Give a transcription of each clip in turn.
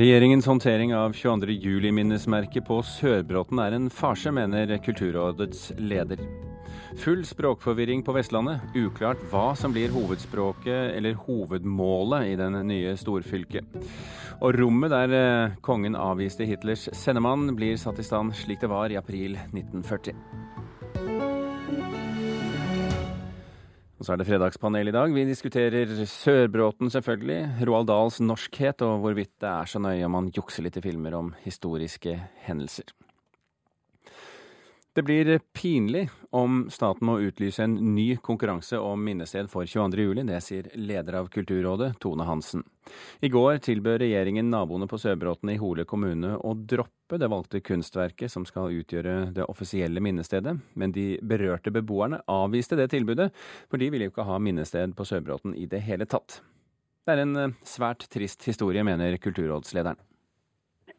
Regjeringens håndtering av 22. juli-minnesmerket på Sørbråten er en farse, mener Kulturrådets leder. Full språkforvirring på Vestlandet. Uklart hva som blir hovedspråket eller hovedmålet i den nye storfylket. Og rommet der eh, kongen avviste Hitlers sendemann, blir satt i stand slik det var i april 1940. Og så er det fredagspanel i dag. Vi diskuterer Sørbråten, selvfølgelig. Roald Dahls norskhet, og hvorvidt det er så nøye om man jukser litt i filmer om historiske hendelser. Det blir pinlig om staten må utlyse en ny konkurranse om minnested for 22.07. Det sier leder av Kulturrådet, Tone Hansen. I går tilbød regjeringen naboene på Sørbråten i Hole kommune å droppe det valgte kunstverket som skal utgjøre det offisielle minnestedet, men de berørte beboerne avviste det tilbudet, for de ville jo ikke ha minnested på Sørbråten i det hele tatt. Det er en eh, svært trist historie, mener kulturrådslederen.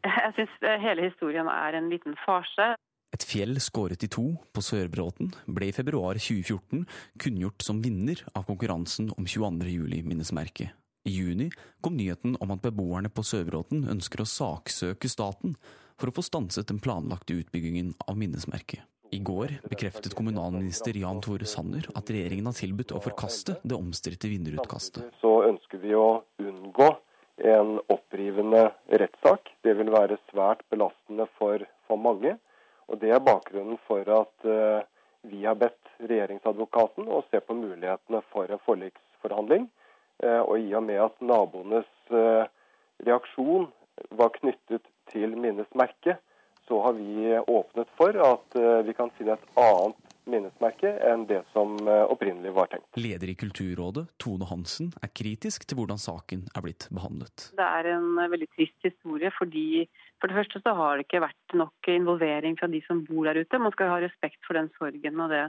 Jeg syns hele historien er en liten farse. Et fjell skåret i to på Sørbråten ble i februar 2014 kunngjort som vinner av konkurransen om 22. juli-minnesmerket. I juni kom nyheten om at beboerne på Sørbråten ønsker å saksøke staten for å få stanset den planlagte utbyggingen av minnesmerket. I går bekreftet kommunalminister Jan Tore Sanner at regjeringen har tilbudt å forkaste det omstridte vinnerutkastet. Så ønsker vi å unngå en opprivende rettssak. Det vil være svært belastende for, for mange. Det er bakgrunnen for at uh, vi har bedt regjeringsadvokaten å se på mulighetene for en forliksforhandling. Uh, og i og med at naboenes uh, reaksjon var knyttet til minnesmerket, så har vi åpnet for at vi kan finne et annet minnesmerke enn det som opprinnelig var tenkt. Leder i Kulturrådet, Tone Hansen, er kritisk til hvordan saken er blitt behandlet. Det er en veldig trist historie fordi for det første så har det ikke vært nok involvering fra de som bor der ute. Man skal ha respekt for den sorgen og det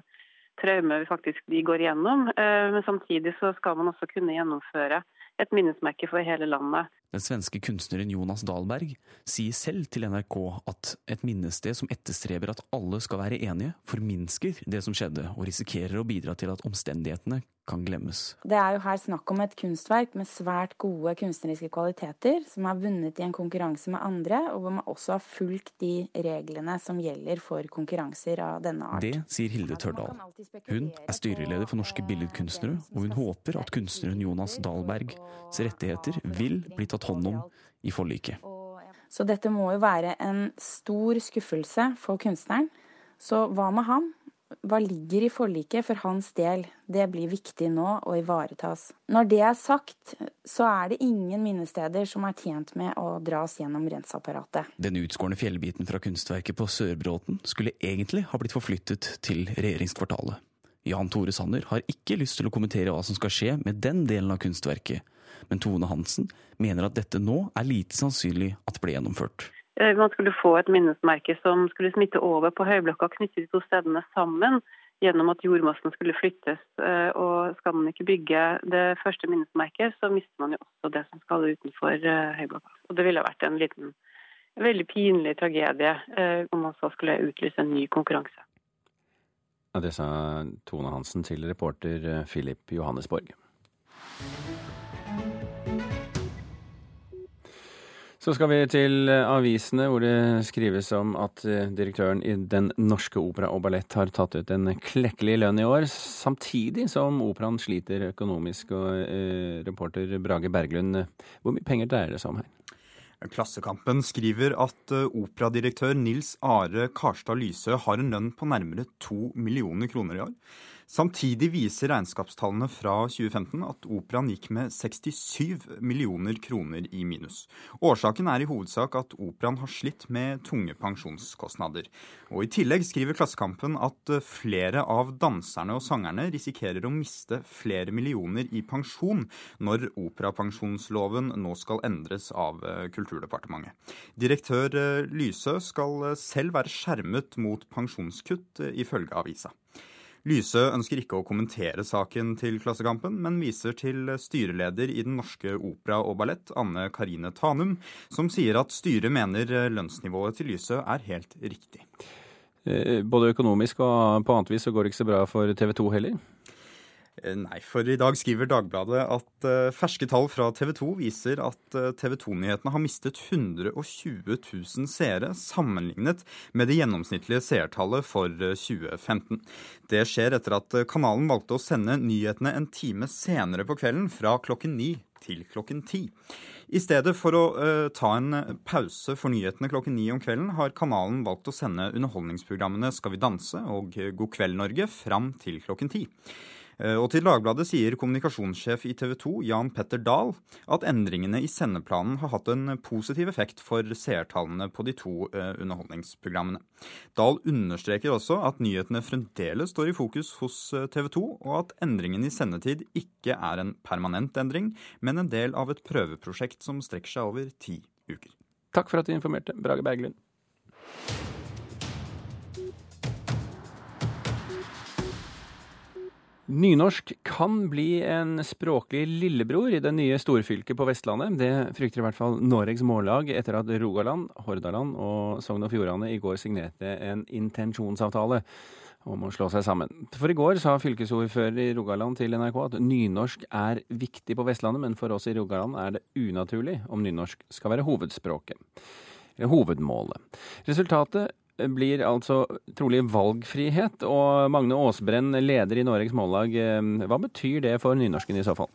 traumet vi faktisk de går igjennom. Eh, men samtidig så skal man også kunne gjennomføre et minnesmerke for hele landet. Den svenske kunstneren Jonas Dahlberg sier selv til NRK at et minnested som etterstreber at alle skal være enige, forminsker det som skjedde, og risikerer å bidra til at omstendighetene kan glemmes. Det er jo her snakk om et kunstverk med svært gode kunstneriske kvaliteter, som har vunnet i en konkurranse med andre, og hvor man også har fulgt de reglene som gjelder for konkurranser av denne art. Det sier Hilde Tørdal. Hun er styreleder for Norske Billedkunstnere, og hun håper at kunstneren Jonas Dahlbergs rettigheter vil bli tatt hånd om i forliket. Så dette må jo være en stor skuffelse for kunstneren. Så hva med ham? Hva ligger i forliket for hans del, det blir viktig nå å ivaretas. Når det er sagt, så er det ingen minnesteder som er tjent med å dras gjennom renseapparatet. Den utskårne fjellbiten fra kunstverket på Sørbråten skulle egentlig ha blitt forflyttet til regjeringskvartalet. Jan Tore Sanner har ikke lyst til å kommentere hva som skal skje med den delen av kunstverket, men Tone Hansen mener at dette nå er lite sannsynlig at ble gjennomført. Eh, man skulle få et minnesmerke som skulle smitte over på Høyblokka, knytte de to stedene sammen gjennom at jordmassen skulle flyttes. Eh, og skal man ikke bygge det første minnesmerket, så mister man jo også det som skal utenfor eh, Høyblokka. Og det ville vært en liten, veldig pinlig tragedie om man så skulle utlyse en ny konkurranse. Ja, det sa Tone Hansen til reporter Philip Johannesborg. Så skal vi til eh, avisene, hvor det skrives om at eh, direktøren i Den norske opera og ballett har tatt ut en klekkelig lønn i år, samtidig som operaen sliter økonomisk. Og eh, reporter Brage Berglund, hvor mye penger dreier det seg om her? Klassekampen skriver at eh, operadirektør Nils Are Karstad Lysø har en lønn på nærmere to millioner kroner i år. Samtidig viser regnskapstallene fra 2015 at operaen gikk med 67 millioner kroner i minus. Årsaken er i hovedsak at operaen har slitt med tunge pensjonskostnader. Og I tillegg skriver Klassekampen at flere av danserne og sangerne risikerer å miste flere millioner i pensjon når operapensjonsloven nå skal endres av eh, Kulturdepartementet. Direktør eh, Lysø skal eh, selv være skjermet mot pensjonskutt, ifølge avisa. Lyse ønsker ikke å kommentere saken til Klassekampen, men viser til styreleder i Den norske opera og ballett, Anne Karine Tanum, som sier at styret mener lønnsnivået til Lyse er helt riktig. Eh, både økonomisk og på annet vis så går det ikke så bra for TV 2 heller? Eh, nei, for i dag skriver Dagbladet at uh, ferske tall fra TV 2 viser at uh, TV 2-nyhetene har mistet 120 000 seere sammenlignet med det gjennomsnittlige seertallet for uh, 2015. Det skjer etter at kanalen valgte å sende nyhetene en time senere på kvelden, fra klokken ni til klokken ti. I stedet for å uh, ta en pause for nyhetene klokken ni om kvelden, har kanalen valgt å sende underholdningsprogrammene Skal vi danse og God kveld Norge fram til klokken ti. Eh, og til Dagbladet sier kommunikasjonssjef i TV 2, Jan Petter Dahl, at endringene i sendeplanen har hatt en positiv effekt for seertallene på de to eh, underholdningsprogrammene. Dahl understreker også at nyhetene fremdeles står i fokus hos eh, TV 2, og at endringen i sendetid ikke er en permanent endring, men en del av et prøveprosjekt som strekker seg over ti uker. Takk for at du informerte, Brage Berglund. Nynorsk kan bli en språklig lillebror i det nye storfylket på Vestlandet. Det frykter i hvert fall Noregs Mållag etter at Rogaland, Hordaland og Sogn og Fjordane i går signerte en intensjonsavtale om å slå seg sammen. For i går sa fylkesordfører i Rogaland til NRK at nynorsk er viktig på Vestlandet, men for oss i Rogaland er det unaturlig om nynorsk skal være hovedspråket. Hovedmålet. Resultatet blir altså trolig valgfrihet. Og Magne Aasbrenn, leder i Noregs Mållag, eh, hva betyr det for nynorsken i så fall?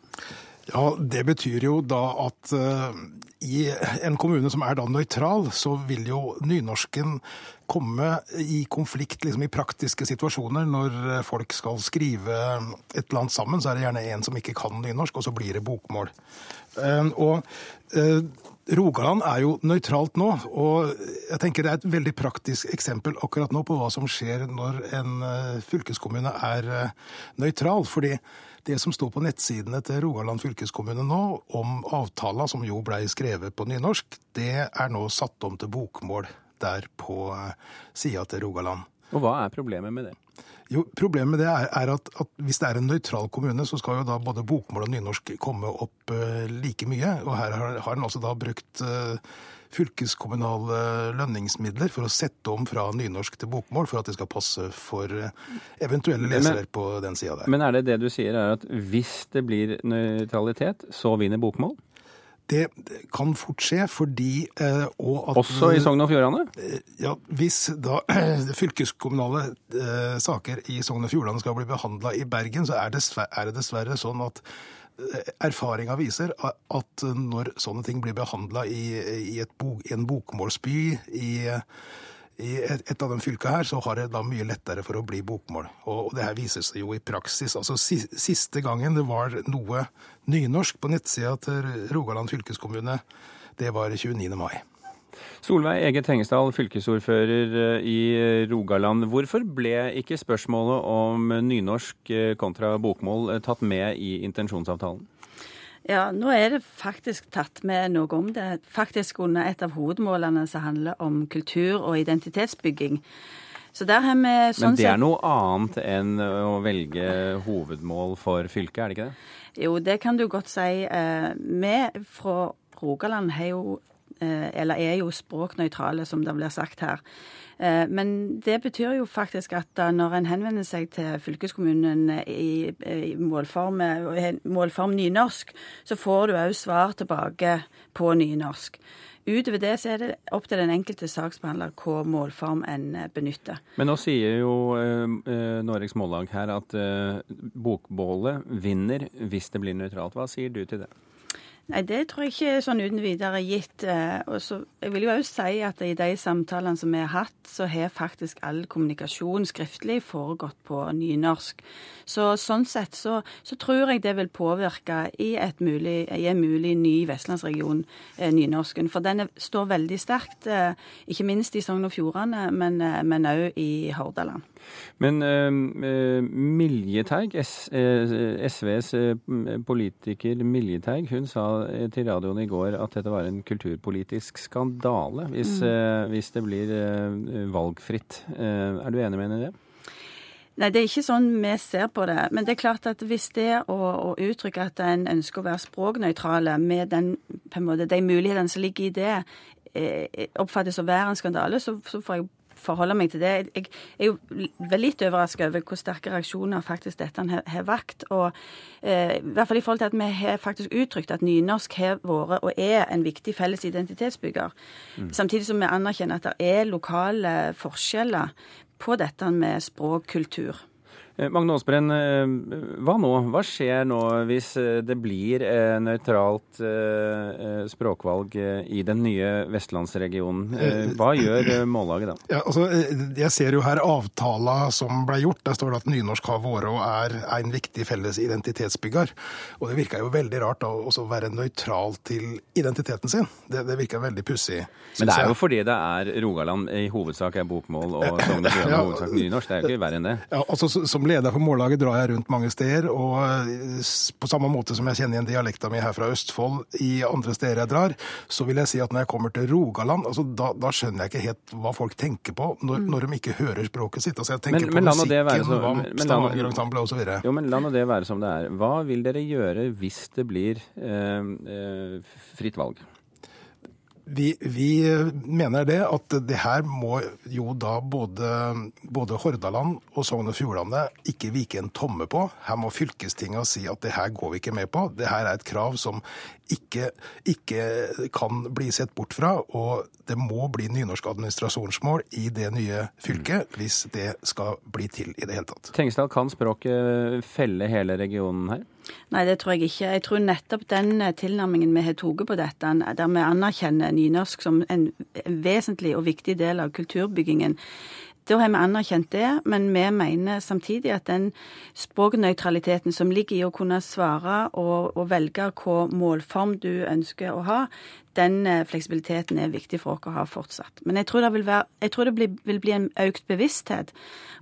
Ja, Det betyr jo da at uh, i en kommune som er da nøytral, så vil jo nynorsken komme i konflikt liksom, i praktiske situasjoner. Når folk skal skrive et eller annet sammen, så er det gjerne en som ikke kan nynorsk, og så blir det bokmål. Uh, og uh, Rogaland er jo nøytralt nå, og jeg tenker det er et veldig praktisk eksempel akkurat nå på hva som skjer når en eh, fylkeskommune er eh, nøytral. fordi det som står på nettsidene til Rogaland fylkeskommune nå om avtala, som jo blei skrevet på nynorsk, det er nå satt om til bokmål der på eh, sida til Rogaland. Og hva er problemet med det? Jo, Problemet med det er, er at, at, hvis det er en nøytral kommune, så skal jo da både bokmål og nynorsk komme opp uh, like mye. Og her har, har en altså da brukt uh, fylkeskommunale lønningsmidler for å sette om fra nynorsk til bokmål, for at det skal passe for uh, eventuelle lesere men, på den sida der. Men er det det du sier, er at hvis det blir nøytralitet, så vinner bokmål? Det kan fort skje fordi eh, Også i Sogn og Fjordane? Eh, ja, Hvis da fylkeskommunale eh, saker i Sogn og Fjordane skal bli behandla i Bergen, så er det, er det dessverre sånn at erfaringa viser at når sånne ting blir behandla i, i, i, en bokmålsby i i et, av de fylka her så har det da mye lettere for å bli bokmål. Og det her viser seg jo i praksis. Altså Siste gangen det var noe nynorsk på nettsida til Rogaland fylkeskommune, det var 29. mai. Solveig Ege Tengesdal, fylkesordfører eh, i Rogaland. Hvorfor ble ikke spørsmålet om nynorsk eh, kontra bokmål eh, tatt med i intensjonsavtalen? Ja, nå er det faktisk tatt med noe om det. Faktisk under et av hovedmålene som handler om kultur og identitetsbygging. Så der har vi sånn Men det er noe annet enn å velge hovedmål for fylket, er det ikke det? Jo, det kan du godt si. Eh, vi fra Rogaland har jo eller er jo språknøytrale, som det blir sagt her. Eh, men det betyr jo faktisk at når en henvender seg til fylkeskommunen i, i målform, målform, nynorsk, så får du òg svar tilbake på nynorsk. Utover det så er det opp til den enkelte saksbehandler hva målform en eh, benytter. Men nå sier jo eh, Noregs Mållag her at eh, bokbålet vinner hvis det blir nøytralt. Hva sier du til det? Nei, det tror jeg ikke er sånn uten videre gitt. Eh, og så, jeg vil jo òg si at i de samtalene som vi har hatt, så har faktisk all kommunikasjon skriftlig foregått på nynorsk. Så sånn sett så, så tror jeg det vil påvirke i, mulig, i en mulig ny vestlandsregion eh, nynorsken. For den står veldig sterkt, eh, ikke minst i Sogn og Fjordane, men òg i Hordaland. Men uh, Miljeteig, SVs politiker Miljeteig, hun sa til radioen i går at dette var en kulturpolitisk skandale hvis, mm. hvis det blir valgfritt. Er du enig med henne i det? Nei, det er ikke sånn vi ser på det. Men det er klart at hvis det å, å uttrykke at en ønsker å være språknøytrale med den, på en måte, de mulighetene som ligger i det, oppfattes å være en skandale, så, så får jeg forholde meg til det. Jeg er jo litt overrasket over hvor sterke reaksjoner faktisk dette har vakt. Og eh, i hvert fall i forhold til at vi har faktisk uttrykt at nynorsk har vært og er en viktig felles identitetsbygger. Mm. Samtidig som vi anerkjenner at det er lokale forskjeller på dette med språk, kultur. Eh, Magne Aasbrenn, eh, hva nå? Hva skjer nå hvis eh, det blir nøytralt språkvalg i den nye vestlandsregionen? Hva gjør Mållaget da? Ja, altså, jeg ser jo her avtala som ble gjort. Der står det at nynorsk har vært og er en viktig felles identitetsbygger. Og det virker jo veldig rart da, å være nøytral til identiteten sin. Det, det virker veldig pussig. Men det er jo fordi det er Rogaland i hovedsak er bokmål og Sogn og Fjordane i hovedsak nynorsk. Det er jo ikke verre enn det. Ja, altså Som leder for Mållaget drar jeg rundt mange steder, og eh, på samme måte som jeg kjenner igjen dialekta mi her fra Østfold i andre steder jeg drar, så vil jeg si at når jeg kommer til Rogaland, altså da, da skjønner jeg ikke helt hva folk tenker på når, mm. når de ikke hører språket sitt. Altså jeg tenker men, på musikken, Vamp, Stavanger-ensemblet osv. Jo, men la nå det være som det er. Hva vil dere gjøre hvis det blir eh, eh, fritt valg? Vi, vi, mener det at det her må jo da både, både Hordaland og Sogn og Fjordane ikke vike en tomme på. Her må fylkestinga si at det her går vi ikke med på. Det her er et krav som ikke, ikke kan bli sett bort fra. Og det må bli nynorsk administrasjonsmål i det nye fylket hvis det skal bli til i det hele tatt. Tengsdal, kan språket felle hele regionen her? Nei, det tror jeg ikke. Jeg tror nettopp den eh, tilnærmingen vi har tatt på dette, der vi anerkjenner nynorsk som en vesentlig og viktig del av kulturbyggingen, da har vi anerkjent det, men vi mener samtidig at den språknøytraliteten som ligger i å kunne svare og, og velge hva målform du ønsker å ha, den eh, fleksibiliteten er viktig for oss å ha fortsatt. Men jeg tror det vil, være, tror det blir, vil bli en økt bevissthet.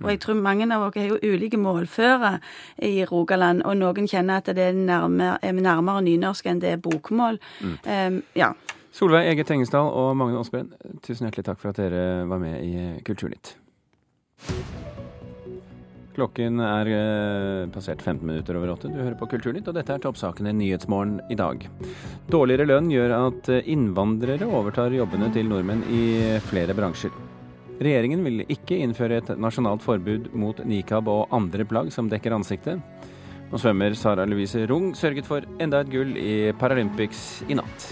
Og jeg tror mange av oss har jo ulike målfører i Rogaland, og noen kjenner at det er nærmere, er nærmere nynorsk enn det er bokmål. Mm. Um, ja. Solveig Ege Tengesdal og Magne Aasbrenn, tusen hjertelig takk for at dere var med i Kulturnytt. Klokken er eh, passert 15 minutter over åtte. Du hører på Kulturnytt, og dette er toppsakene Nyhetsmorgen i dag. Dårligere lønn gjør at eh, innvandrere overtar jobbene til nordmenn i flere bransjer. Regjeringen vil ikke innføre et nasjonalt forbud mot nikab og andre plagg som dekker ansiktet. Og svømmer Sara Louise Rung sørget for enda et gull i Paralympics i natt.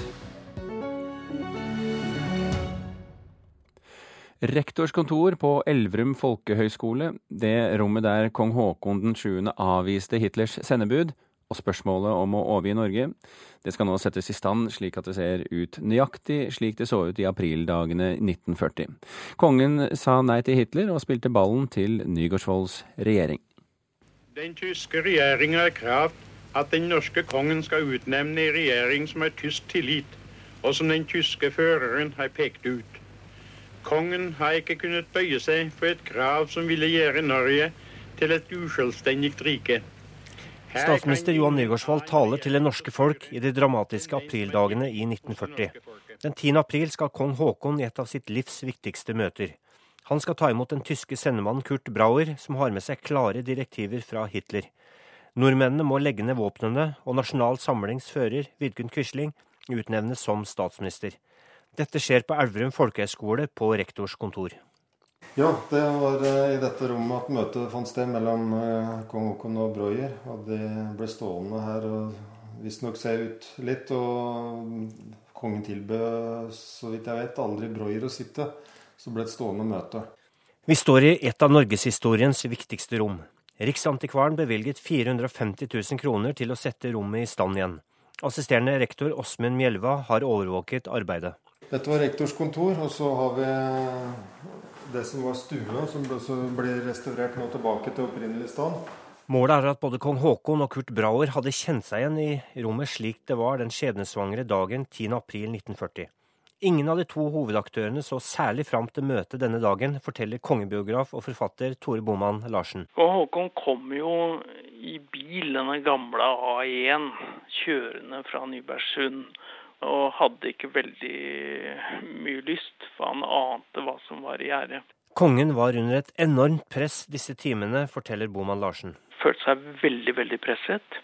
Rektors kontor på Elverum folkehøgskole, det rommet der kong Haakon den 7. avviste Hitlers sendebud, og spørsmålet om å overgi Norge, det skal nå settes i stand slik at det ser ut nøyaktig slik det så ut i aprildagene 1940. Kongen sa nei til Hitler og spilte ballen til Nygaardsvolds regjering. Den tyske regjeringa har krav at den norske kongen skal utnevne en regjering som har tysk tillit, og som den tyske føreren har pekt ut. Kongen har ikke kunnet bøye seg for et krav som ville gjøre Norge til et uselvstendig rike. Statsminister Johan Nygaardsvold taler til det norske folk i de dramatiske aprildagene i 1940. Den 10. april skal kong Haakon i et av sitt livs viktigste møter. Han skal ta imot den tyske sendemannen Kurt Brauer, som har med seg klare direktiver fra Hitler. Nordmennene må legge ned våpnene, og Nasjonal Samlings fører, Vidkun Quisling, utnevnes som statsminister. Dette skjer på Elverum folkehøgskole på rektors kontor. Ja, det var eh, i dette rommet at møtet fant sted mellom eh, kong Haakon og Breuer. Og de ble stående her og visstnok se ut litt. Og kongen tilbød, så vidt jeg vet, aldri Breuer å sitte. Så ble det stående møte. Vi står i et av norgeshistoriens viktigste rom. Riksantikvaren bevilget 450 000 kroner til å sette rommet i stand igjen. Assisterende rektor Åsmund Mjelva har overvåket arbeidet. Dette var rektors kontor, og så har vi det som var stua, som ble restaurert nå tilbake til opprinnelig stand. Målet er at både kong Haakon og Kurt Brauer hadde kjent seg igjen i rommet slik det var den skjebnesvangre dagen 10.4.1940. Ingen av de to hovedaktørene så særlig fram til møtet denne dagen, forteller kongebiograf og forfatter Tore Boman Larsen. Kong Haakon kom jo i bil, denne gamle A1, kjørende fra Nybergsund og hadde ikke veldig mye lyst, for han ante hva som var i gjære. Kongen var under et enormt press disse timene, forteller Boman Larsen. Følte seg veldig, veldig presset.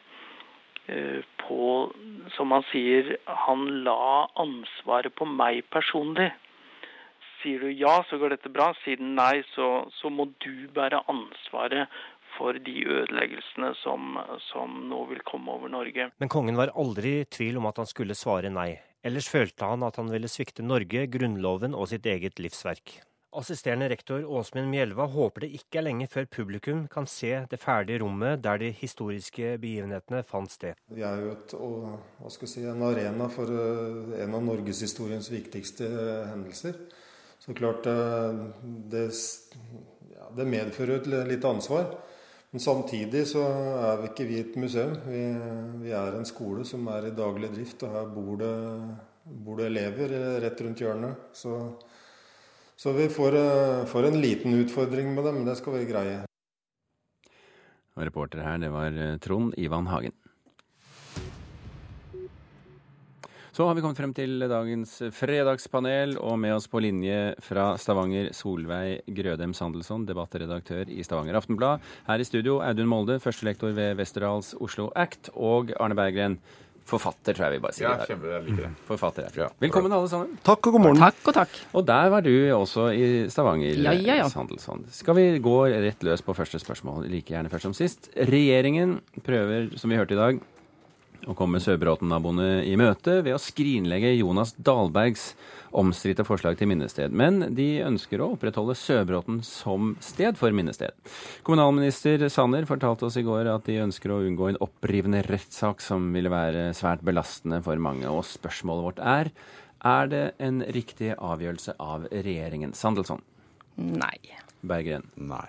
Eh, på, som han sier, han la ansvaret på meg personlig. sier du ja, så går dette bra. Sier du nei, så, så må du bære ansvaret for de ødeleggelsene som, som nå vil komme over Norge. Men kongen var aldri i tvil om at han skulle svare nei. Ellers følte han at han ville svikte Norge, Grunnloven og sitt eget livsverk. Assisterende rektor Åsmund Mjelva håper det ikke er lenge før publikum kan se det ferdige rommet der de historiske begivenhetene fant sted. Vi er jo et, hva skal si, en arena for eh, en av norgeshistoriens viktigste eh, hendelser. Så klart eh, det, ja, det medfører et litt ansvar. Men samtidig så er vi ikke vi et museum. Vi, vi er en skole som er i daglig drift, og her bor det, bor det elever rett rundt hjørnet. Så så vi får, eh, får, en liten utfordring med det, men det skal vi greie. Og reporter her, det var eh, Trond Ivan Hagen. Så har vi kommet frem til dagens fredagspanel, og med oss på linje fra Stavanger, Solveig Grødem Sandelsson, debattredaktør i Stavanger Aftenblad. Her i studio Audun Molde, førstelektor ved Westerdals Oslo Act, og Arne Berggren, Forfatter, tror jeg vi bare sier. Ja, kjempe, jeg liker det. Forfatter. Ja. Velkommen alle sammen. Takk og god morgen. Takk og takk. Og der var du også i Stavanger, ja, ja, ja. Sandelsson. Skal vi gå rett løs på første spørsmål, like gjerne først som sist. Regjeringen prøver, som vi hørte i dag, å komme Sørbråten-naboene i møte ved å skrinlegge Jonas Dahlbergs omstridte forslag til minnested. Men de ønsker å opprettholde Sørbråten som sted for minnested. Kommunalminister Sanner fortalte oss i går at de ønsker å unngå en opprivende rettssak som ville være svært belastende for mange. Og spørsmålet vårt er er det en riktig avgjørelse av regjeringen? Sandelsson? Nei. Berggren? Nei.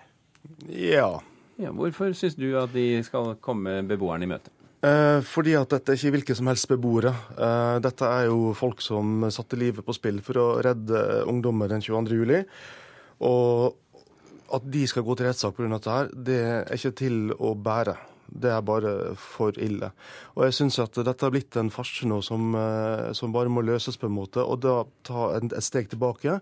Ja. ja hvorfor syns du at de skal komme beboerne i møte? Eh, fordi at dette er ikke hvilke som helst beboere. Eh, dette er jo folk som satte livet på spill for å redde ungdommer den 22. juli. Og at de skal gå til rettssak pga. dette, her, det er ikke til å bære. Det er bare for ille. Og jeg syns at dette har blitt en farse nå som, eh, som, bare må løses på en måte. Og da ta et steg tilbake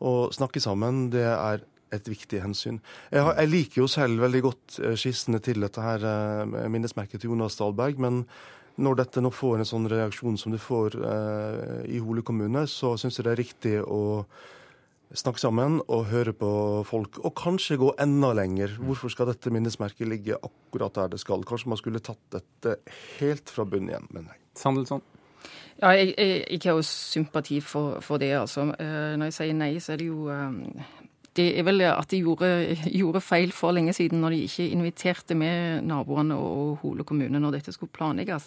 og snakke sammen, det er et viktig hensyn. Jeg, har, jeg, liker jo selv veldig godt eh, skissene til dette her eh, minnesmerket til Jonas Dahlberg. men når dette nå får en sånn reaksjon som det får eh, i Hole kommune, så syns jeg det er riktig å snakke sammen og høre på folk. Og kanskje gå enda lenger. Hvorfor skal dette minnesmerket ligge akkurat der det skal? Kanskje man skulle tatt dette helt fra bunnen igjen, men nei. Sandelsson? Ja, jeg, jeg, jeg, har jo sympati for, for det, altså. Når jeg sier nei, så er det jo det er vel at de gjorde, gjorde, feil for lenge siden når de ikke inviterte med naboene og Hole kommune når dette skulle planlegges.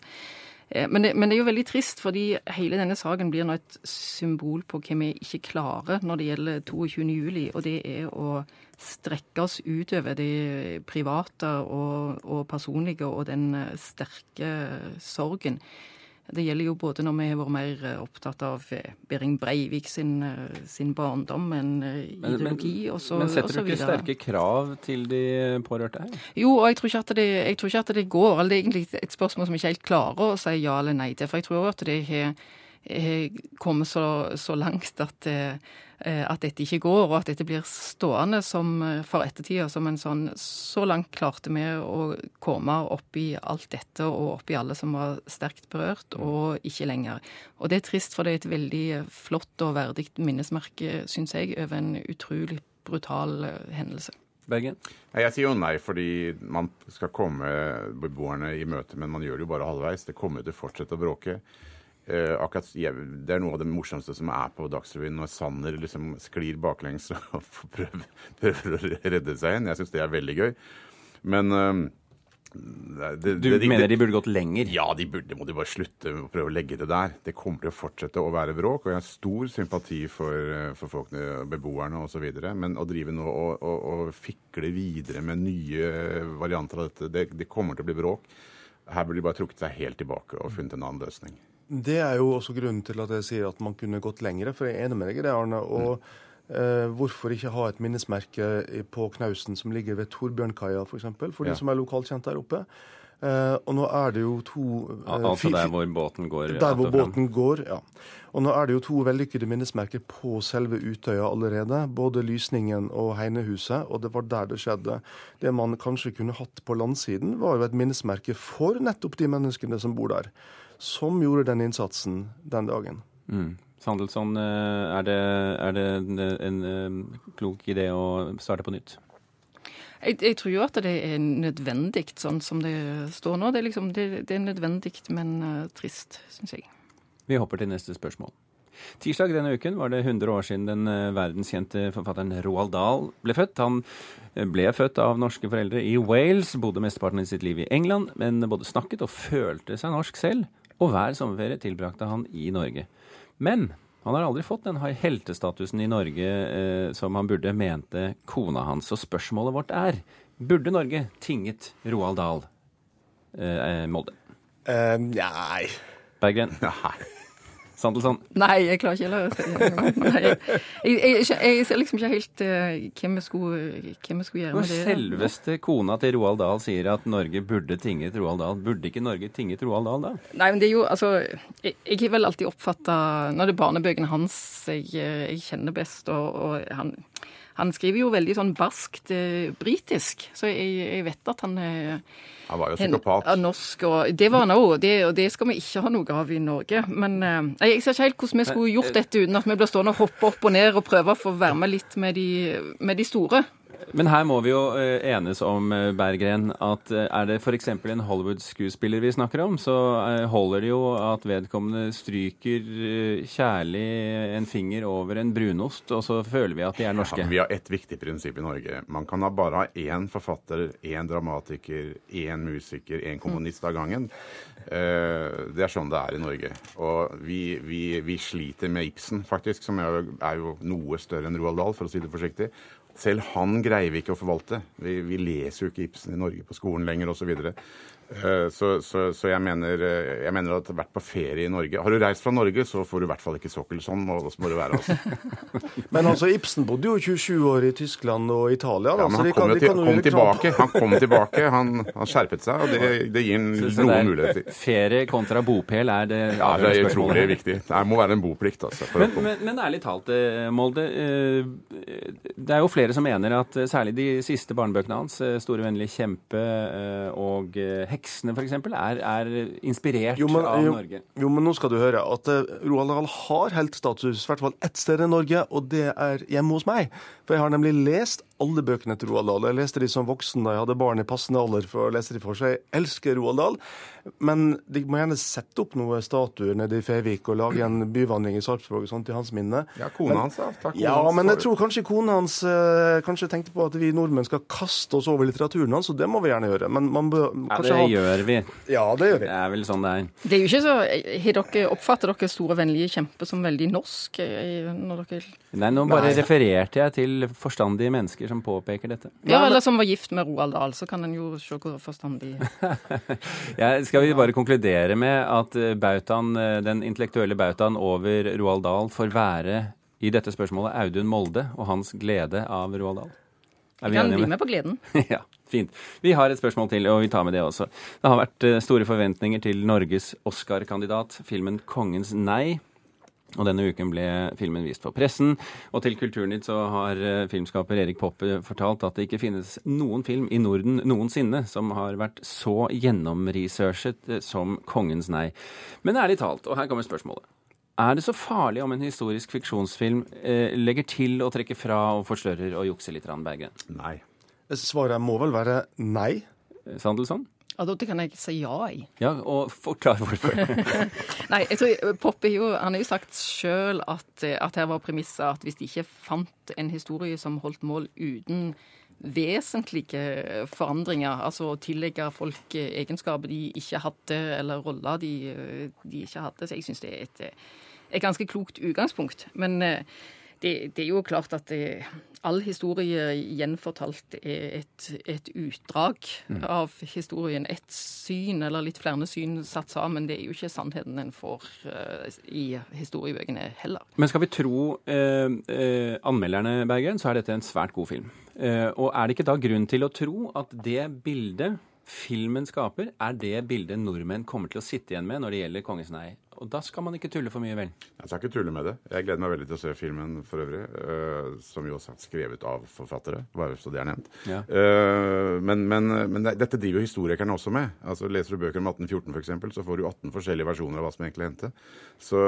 Eh, men det, men det, er jo veldig trist, fordi hele denne saken blir nå et symbol på hva vi ikke klarer når det gjelder 22.07, og det er å strekke oss utover det private og, og personlige og den sterke sorgen. Det gjelder jo både når vi har vært mer eh, opptatt av eh, Behring Breivik sin, eh, sin barndom enn ideologi og så Men setter du ikke sterke krav til de pårørte her? Jo, og jeg tror det, tror ikke at det går. Det er egentlig et spørsmål som jeg ikke helt klarer å si ja eller nei til. For jeg tror at det har kommet så, så langt at Eh, at dette ikke går, og at dette blir stående som, eh, for ettertida som en sånn Så langt klarte vi å komme opp i alt dette og opp i alle som var sterkt berørt, mm. og ikke lenger. Og det er trist, for det er et veldig flott og verdig minnesmerke, syns jeg, over en utrolig brutal eh, hendelse. Bergen? Jeg sier jo nei fordi man skal komme beboerne i møte, men man gjør det jo bare halvveis. Det kommer til å fortsette å bråke. Uh, akkurat, det er noe av det morsomste som er på Dagsrevyen, når Sanner liksom sklir baklengs og prøver, prøver å redde seg igjen. Jeg syns det er veldig gøy. Men uh, det, Du det, mener de burde gått lenger? Ja, de burde, må de bare slutte å prøve å legge det der. Det kommer til å fortsette å være bråk, og jeg har stor sympati for, eh, for folkene, beboerne osv. Men å drive nå og, og, og, fikle videre med nye varianter av dette, det, det kommer til å bli bråk. Her burde de bare trukket seg helt tilbake og funnet en annen løsning. Det er jo også grunnen til at jeg sier at man kunne gått lengre, for jeg er enig med deg i det, Arne. og mm. eh, Hvorfor ikke ha et minnesmerke på Knausen som ligger ved Torbjørnkaia, f.eks., for, eksempel, for ja. de som er lokalt kjent der oppe? Eh, og nå er det jo to eh, Altså der hvor båten går? Der hvor båten går, ja. Og nå er det jo to vellykkede minnesmerker på selve Utøya allerede. Både Lysningen og Heinehuset, og det var der det skjedde. Det man kanskje kunne hatt på landsiden, var jo et minnesmerke for nettopp de menneskene som bor der som gjorde den innsatsen den dagen. Mm. Sandelsson, er det, er det en, en, en klok idé å starte på nytt? Jeg, jeg, tror jo at det er nødvendig, sånn som det står nå. Det er, liksom, det, det er nødvendig, men uh, trist, syns jeg. Vi hopper til neste spørsmål. Tirsdag denne uken var det 100 år siden den verdenskjente forfatteren Roald Dahl ble født. Han ble født av norske foreldre i Wales, bodde mesteparten av sitt liv i England, men både snakket og følte seg norsk selv, og hver sommerferie tilbrakte han i Norge. Men han har aldri fått den heltestatusen i Norge eh, som han burde, mente kona hans. Og spørsmålet vårt er burde Norge tinget Roald Dahl eh, Molde? Um, nei. Berggren? Nei. Sandelsson? Nei, jeg klarer ikke heller det. Jeg, jeg, jeg, ser liksom ikke helt uh, hvem, vi skulle, hvem vi skulle gjøre med det. selveste kona til Roald Dahl sier at Norge burde tinget Roald Dahl, burde ikke Norge tinget Roald Dahl da? Nei, men det er jo, altså Jeg, jeg har vel alltid oppfatta Når det er barnebøkene hans jeg, jeg kjenner best, og, og han, han skriver jo veldig sånn barskt eh, britisk, så jeg, jeg, vet at han er Han var jo psykopat. Hen, norsk, og det var han òg, og, og, det skal vi ikke ha noe av i Norge. Men eh, jeg ser ikke helt hvordan vi skulle gjort dette uten at vi blir stående og hoppe opp og ned og prøve å få være med litt med de, med de store. Men her må vi jo eh, enes om, eh, Berggren, at eh, er det f.eks. en Hollywood-skuespiller vi snakker om, så holder det jo at vedkommende stryker kjærlig en finger over en brunost, og så føler vi at de er norske. Ja, vi har ett viktig prinsipp i Norge. Man kan da bare ha én forfatter, én dramatiker, én musiker, én kommunist av gangen. Det er sånn det er i Norge. Og vi, vi, vi sliter med Ibsen, faktisk, som er jo noe større enn Roald Dahl, for å si det forsiktig. Selv han greier vi ikke å forvalte. Vi, vi leser jo ikke Ibsen i Norge på skolen lenger osv. Så, Eh, så, så, så jeg, mener, eh, jeg, mener, at vært på ferie i Norge Har du reist fra Norge, så får du i hvert fall ikke sokkel sånn. Og så må det være, altså. Men altså, Ibsen bodde jo 27 år i Tyskland og Italia. Da, ja, men han kom, kan, til, kom tilbake. Han kom tilbake, han, han skjerpet seg, og det, det gir noen muligheter. Ferie kontra bopel er det Ja, det er utrolig viktig. Det må være en boplikt. Altså, men, men, men, ærlig talt, Molde. Det er jo flere som mener at særlig de siste barnebøkene hans, 'Store vennlige kjempe' og 'Heksene' f.eks., er, er inspirert jo, men, av jo, Norge. Jo, men nå skal du høre at uh, Roald Dahl har heltstatus, i hvert fall ett sted i Norge, og det er hjemme hos meg. For jeg har nemlig lest alle bøkene til Roald Dahl. Jeg leste de som voksen da jeg hadde barn i passende alder for å lese de for seg. Jeg elsker Roald Dahl, men de må gjerne sette opp noen statuer nede i Fevik og lage en byvandring i Sarpsborg og sånt til hans minne. Ja, kona hans, da. Takk, ja, men jeg tror kanskje kona hans eh, kanskje tenkte på at vi nordmenn skal kaste oss over litteraturen hans, og det må vi gjerne gjøre. Men man bør kanskje ha Ja, det gjør vi. Ja, det gjør vi. Det er vel sånn det er. Det er jo ikke så Har dere oppfatter dere Store vennlige kjempe som veldig norsk? Når dere Nei, nå bare Nei. refererte jeg til forstandige mennesker som påpeker dette. Ja, eller som var gift med Roald Dahl, så kan en jo se hvor forstandig ja, Skal vi bare konkludere med at bautaen, den intellektuelle bautaen over Roald Dahl får være i dette spørsmålet Audun Molde og hans glede av Roald Dahl? Vi kan bli med på gleden. ja, fint. Vi har et spørsmål til, og vi tar med det også. Det har vært store forventninger til Norges Oscar-kandidat, filmen 'Kongens nei'. Og denne uken ble filmen vist for pressen. Og til Kulturnytt så har filmskaper Erik Poppe fortalt at det ikke finnes noen film i Norden noensinne som har vært så gjennomresearchet som 'Kongens nei'. Men ærlig talt, og her kommer spørsmålet. Er det så farlig om en historisk fiksjonsfilm eh, legger til å trekke fra og forstørrer og jukser litt, Berge? Nei. Svaret må vel være nei? Sandelsson? Ja, Da kan jeg si ja i. Ja, og forklar hvorfor. Nei, jeg tror Poppe jo, han har jo sagt sjøl at, at her var premisset at hvis de ikke fant en historie som holdt mål uten vesentlige forandringer, altså å tillegge folk egenskaper de ikke hadde, eller roller de, de ikke hadde. Så jeg syns det er et, et, ganske klokt utgangspunkt. Men det, det er jo klart at det, all historie gjenfortalt er et, et utdrag mm. av historien. Et syn, eller litt flere syn satt sammen. Det er jo ikke sannheten en får uh, i historiebøkene heller. Men skal vi tro uh, uh, anmelderne, Bergen, så er dette en svært god film. og er det ikke da grunn til å tro at det bildet filmen skaper, er det bildet nordmenn kommer til å sitte igjen med når det gjelder 'Kongens nei' Og da skal man ikke tulle for mye, vel? Jeg skal ikke tulle med det. Jeg gleder meg veldig til å se filmen for øvrig. Uh, som jo også er skrevet av forfattere, bare så det er nevnt. Ja. Uh, men, men, men det, dette driver jo historikerne også med. Altså Leser du bøker om 1814 f.eks., så får du 18 forskjellige versjoner av hva som egentlig hendte. Så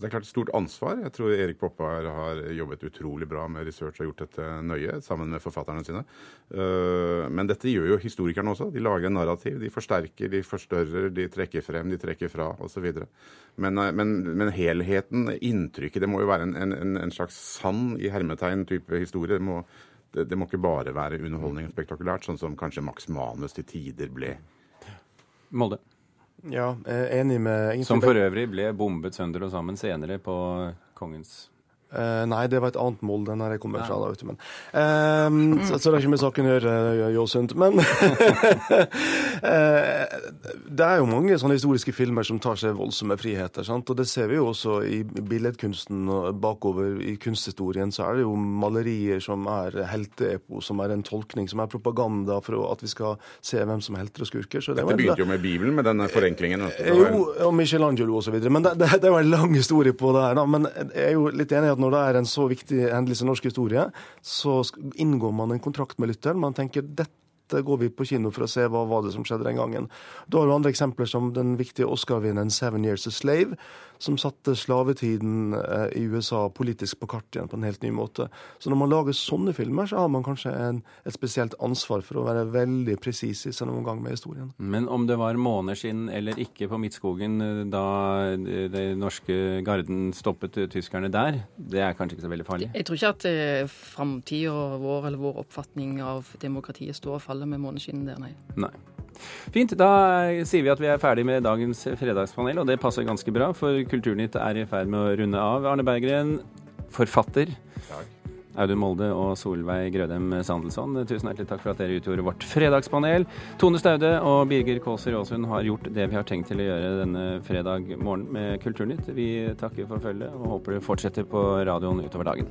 det er klart et stort ansvar. Jeg tror Erik Poppa har jobbet utrolig bra med research og gjort dette nøye, sammen med forfatterne sine. Uh, men dette gjør jo historikerne også. De lager en narrativ. De forsterker, de forstørrer, de trekker frem, de trekker fra, osv. Men, eh, men, men, helheten, inntrykket, det må jo være en, en, en slags sann i hermetegn type historie. Det må, det, det må, ikke bare være underholdning og spektakulært, sånn som kanskje Max Manus til tider ble. Molde. Ja, er enig med Som for øvrig ble bombet sønder og sammen senere på kongens Uh, nei, det var et annet mål, den her jeg kommer fra. da, vet du, men, uh, så, så, det er ikke med saken å gjøre, Jåsund. Men uh, det er jo mange sånne historiske filmer som tar seg voldsomme friheter. sant? Og det ser vi jo også i billedkunsten og bakover i kunsthistorien. Så er det jo malerier som er helteepo, som er en tolkning, som er propaganda for at vi skal se hvem som er helter og skurker. Så det Dette begynte jo med Bibelen, med denne forenklingen. Jo, og Michelangelo osv. Men det, det, det jo en lang historie på det her. da, Men jeg er jo litt enig i at når det er en så viktig hendelse i norsk historie, så inngår man en kontrakt med lytteren. Man tenker dette går vi på kino for å se hva var det som skjedde den gangen. Da har du andre eksempler som den viktige Oscar-vinneren 'Seven Years a Slave', som satte slavetiden eh, i USA politisk på kartet igjen på en helt ny måte. Så når man lager sånne filmer, så har man kanskje en, et spesielt ansvar for å være veldig presis i seg noen gang med historien. Men om det var måneder siden eller ikke på Midtskogen eh, da den norske garden stoppet tyskerne der, det er kanskje ikke så veldig farlig? Jeg tror ikke at eh, framtida vår eller vår oppfatning av demokratiet står og faller med måneskinnet der, nei. nei. Fint. Da sier vi at vi er ferdig med dagens fredagspanel, og det passer ganske bra, for Kulturnytt er i ferd med å runde av. Arne Berggren, forfatter. Takk. Audun Molde og Solveig Grødem Sandelsson, tusen hjertelig takk for at dere utgjorde vårt fredagspanel. Tone Staude og Birger Kåser Aasund har gjort det vi har tenkt til å gjøre denne fredag morgen med Kulturnytt. Vi takker for følget og håper det fortsetter på radioen utover dagen.